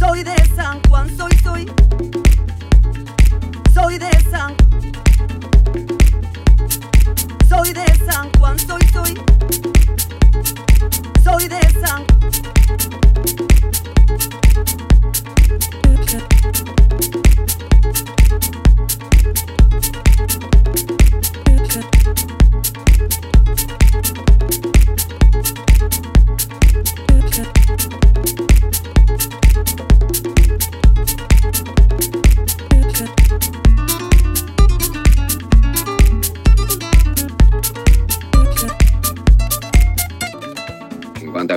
Soy de San Juan, soy, soy. Soy de San Soy de San Juan, soy, soy. Soy de San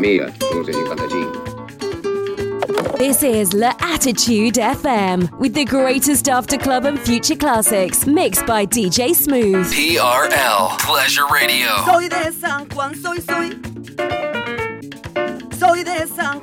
50.000, forse 55. This is L'Attitude FM with the greatest after club and future classics mixed by DJ Smooth. TRL Pleasure Radio. Soy de San Juan, soy, soy. Soy de San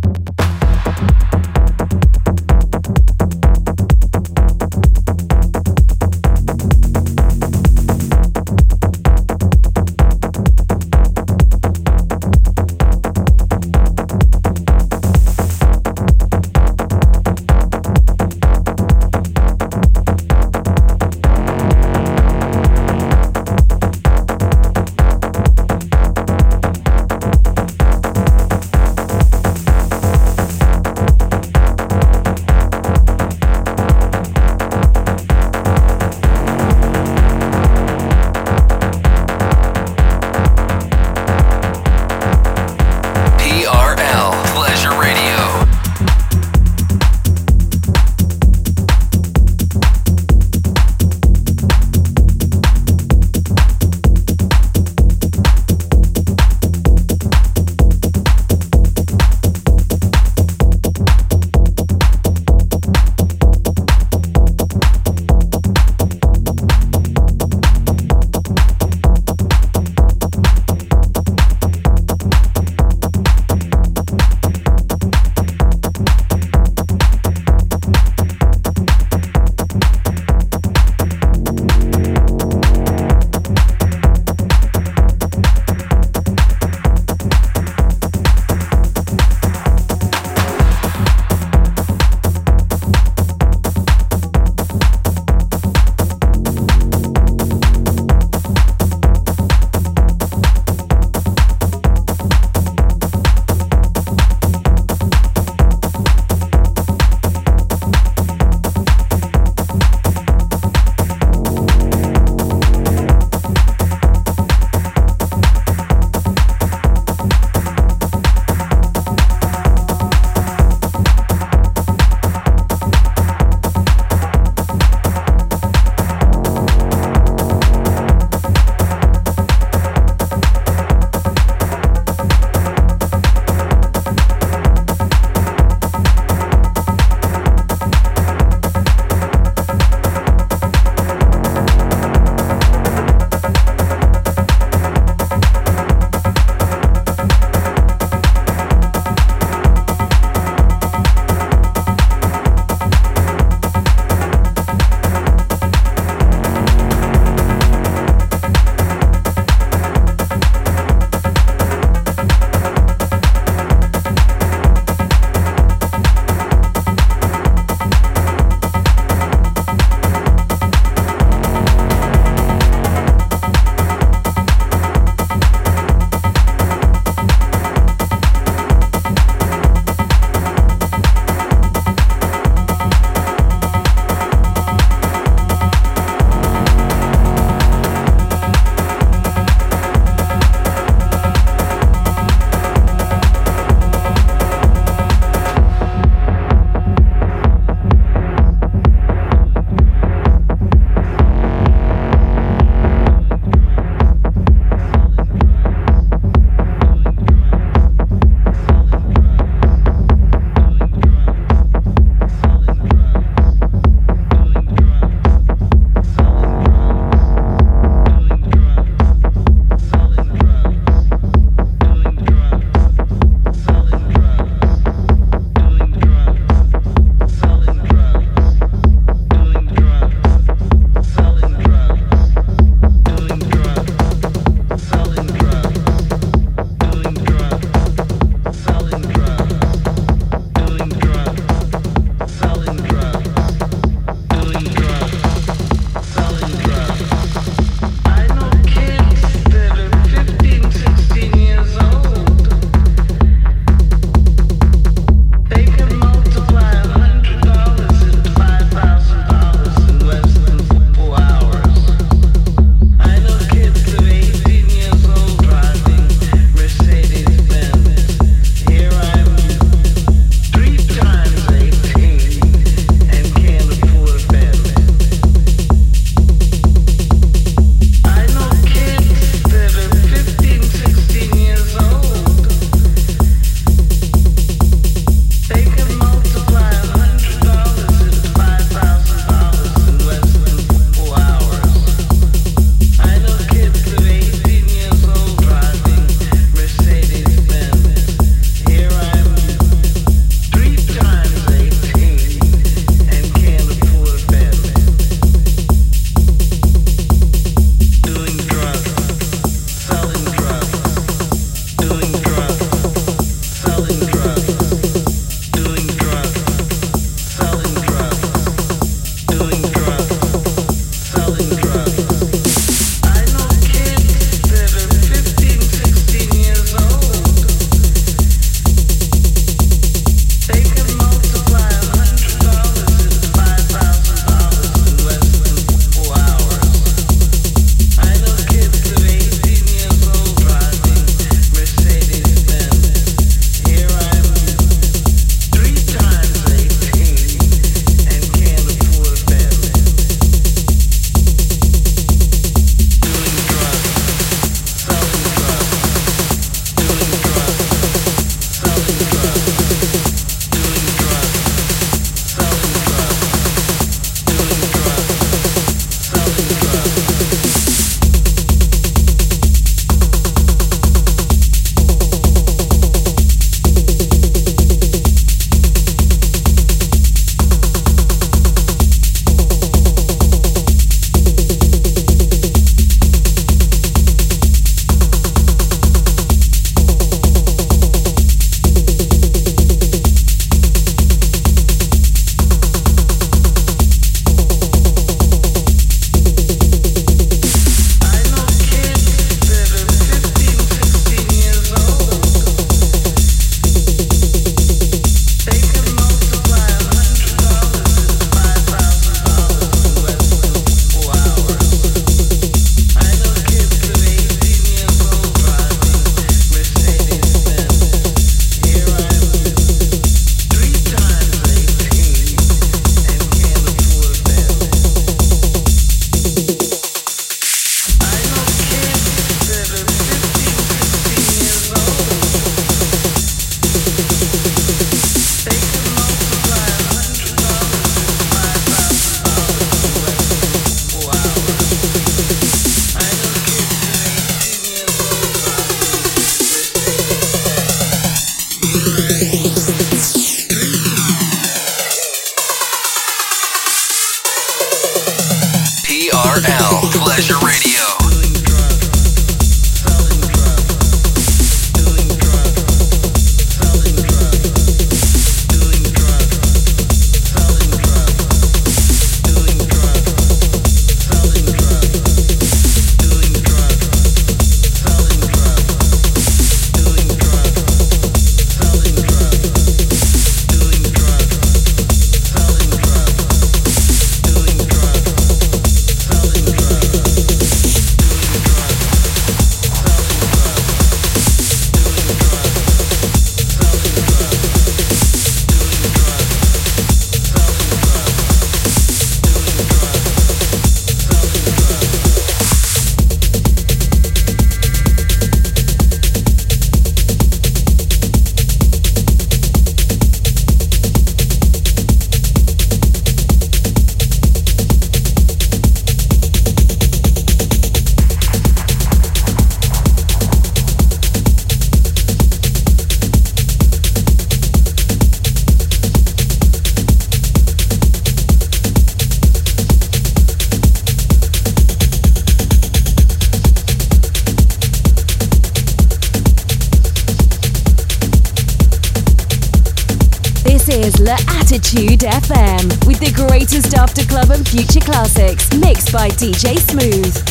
Classics mixed by DJ Smooth.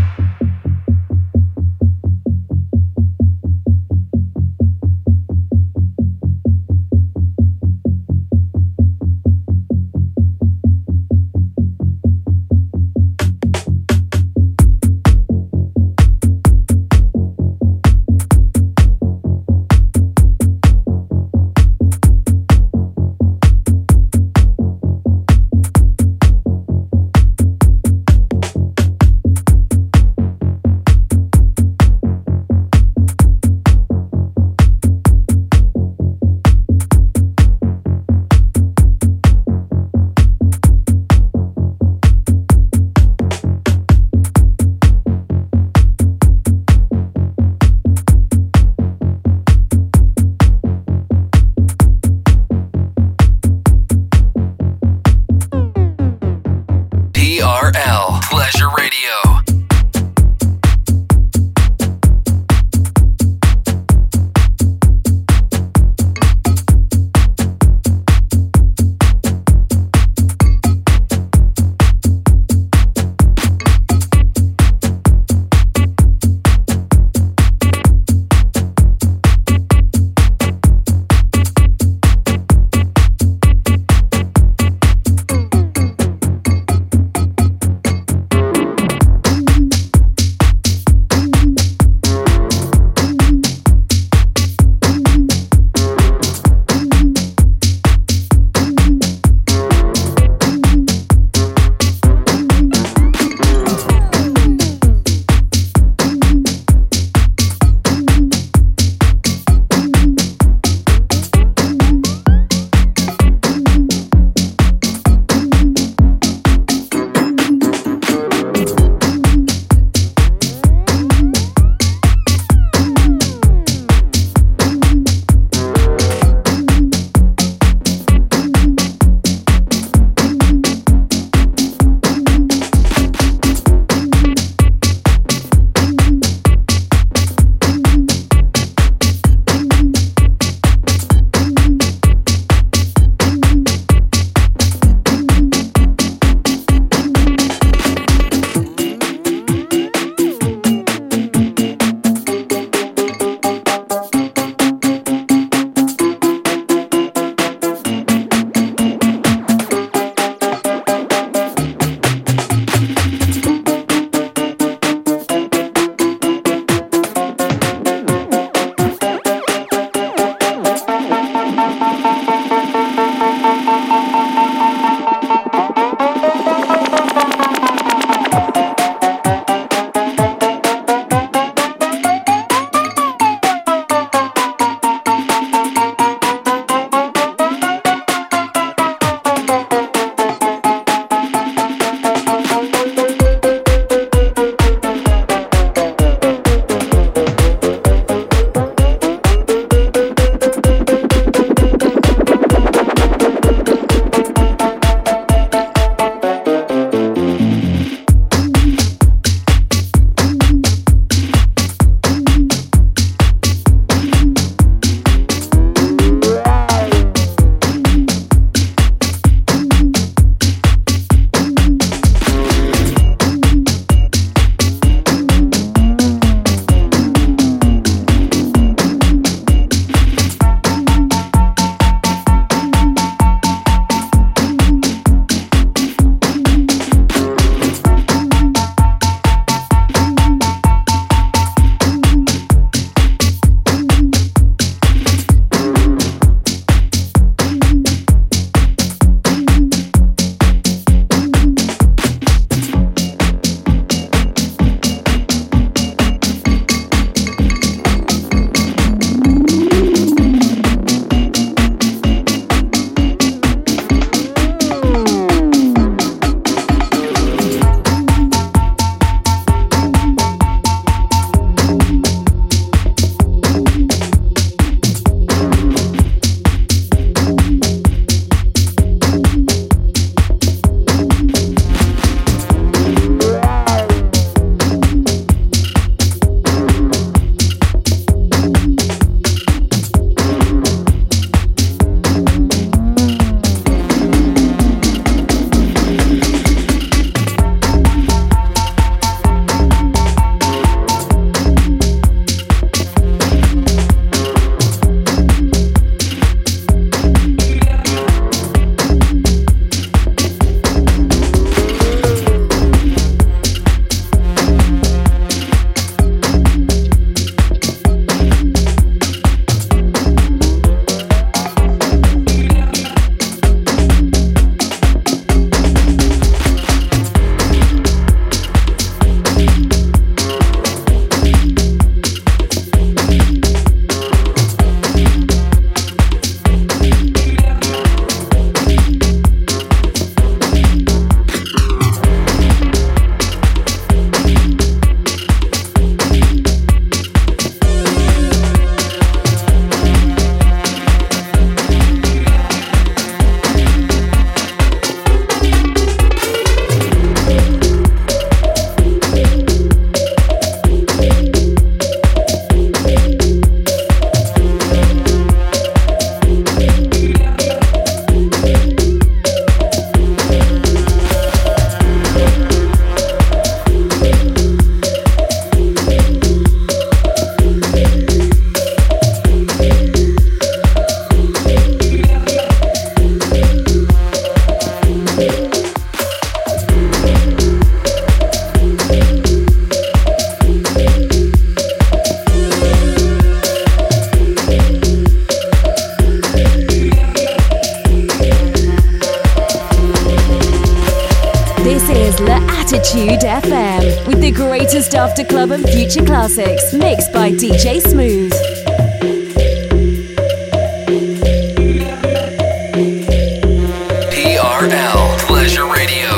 TRL Pleasure Radio.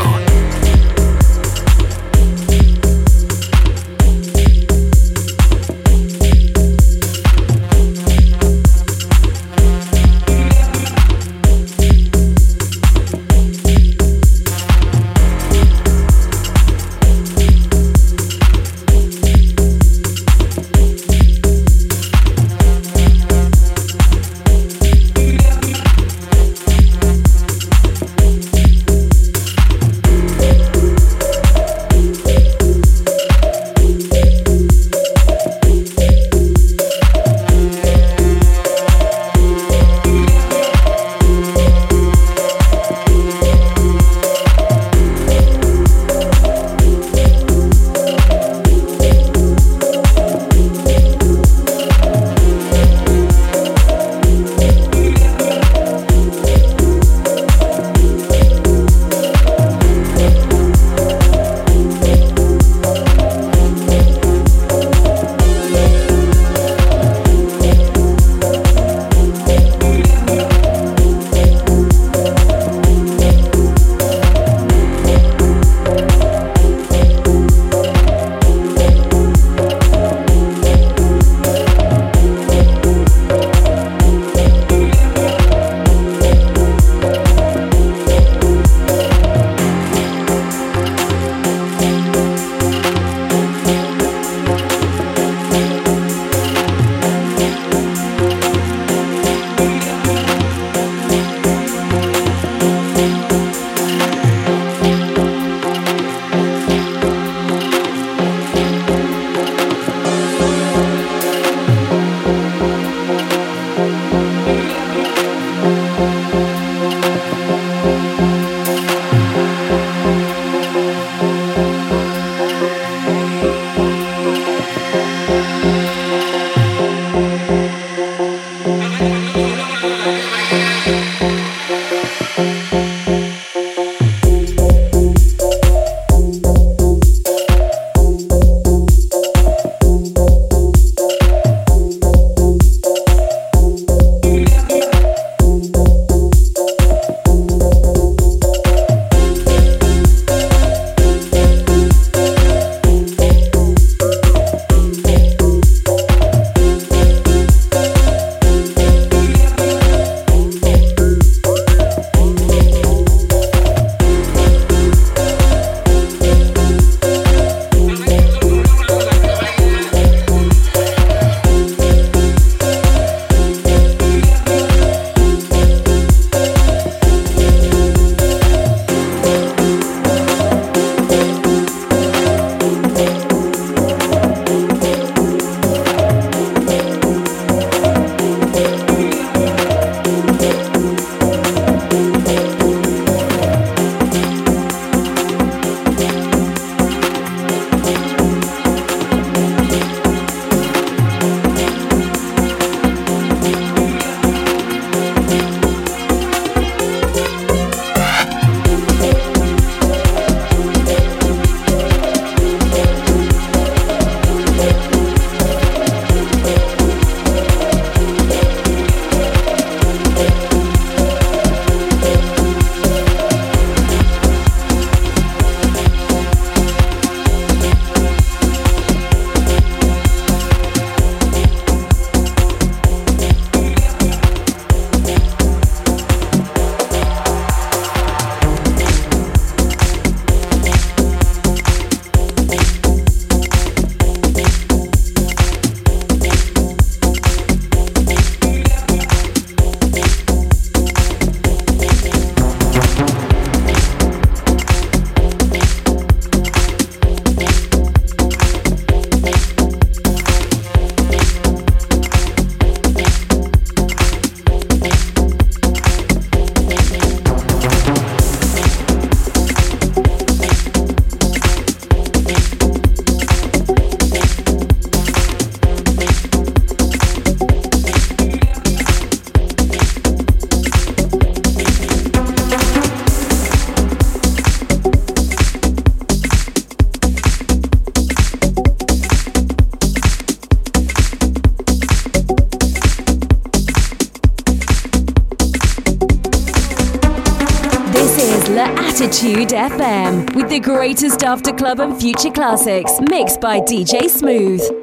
Greatest after club and future classics mixed by DJ Smooth.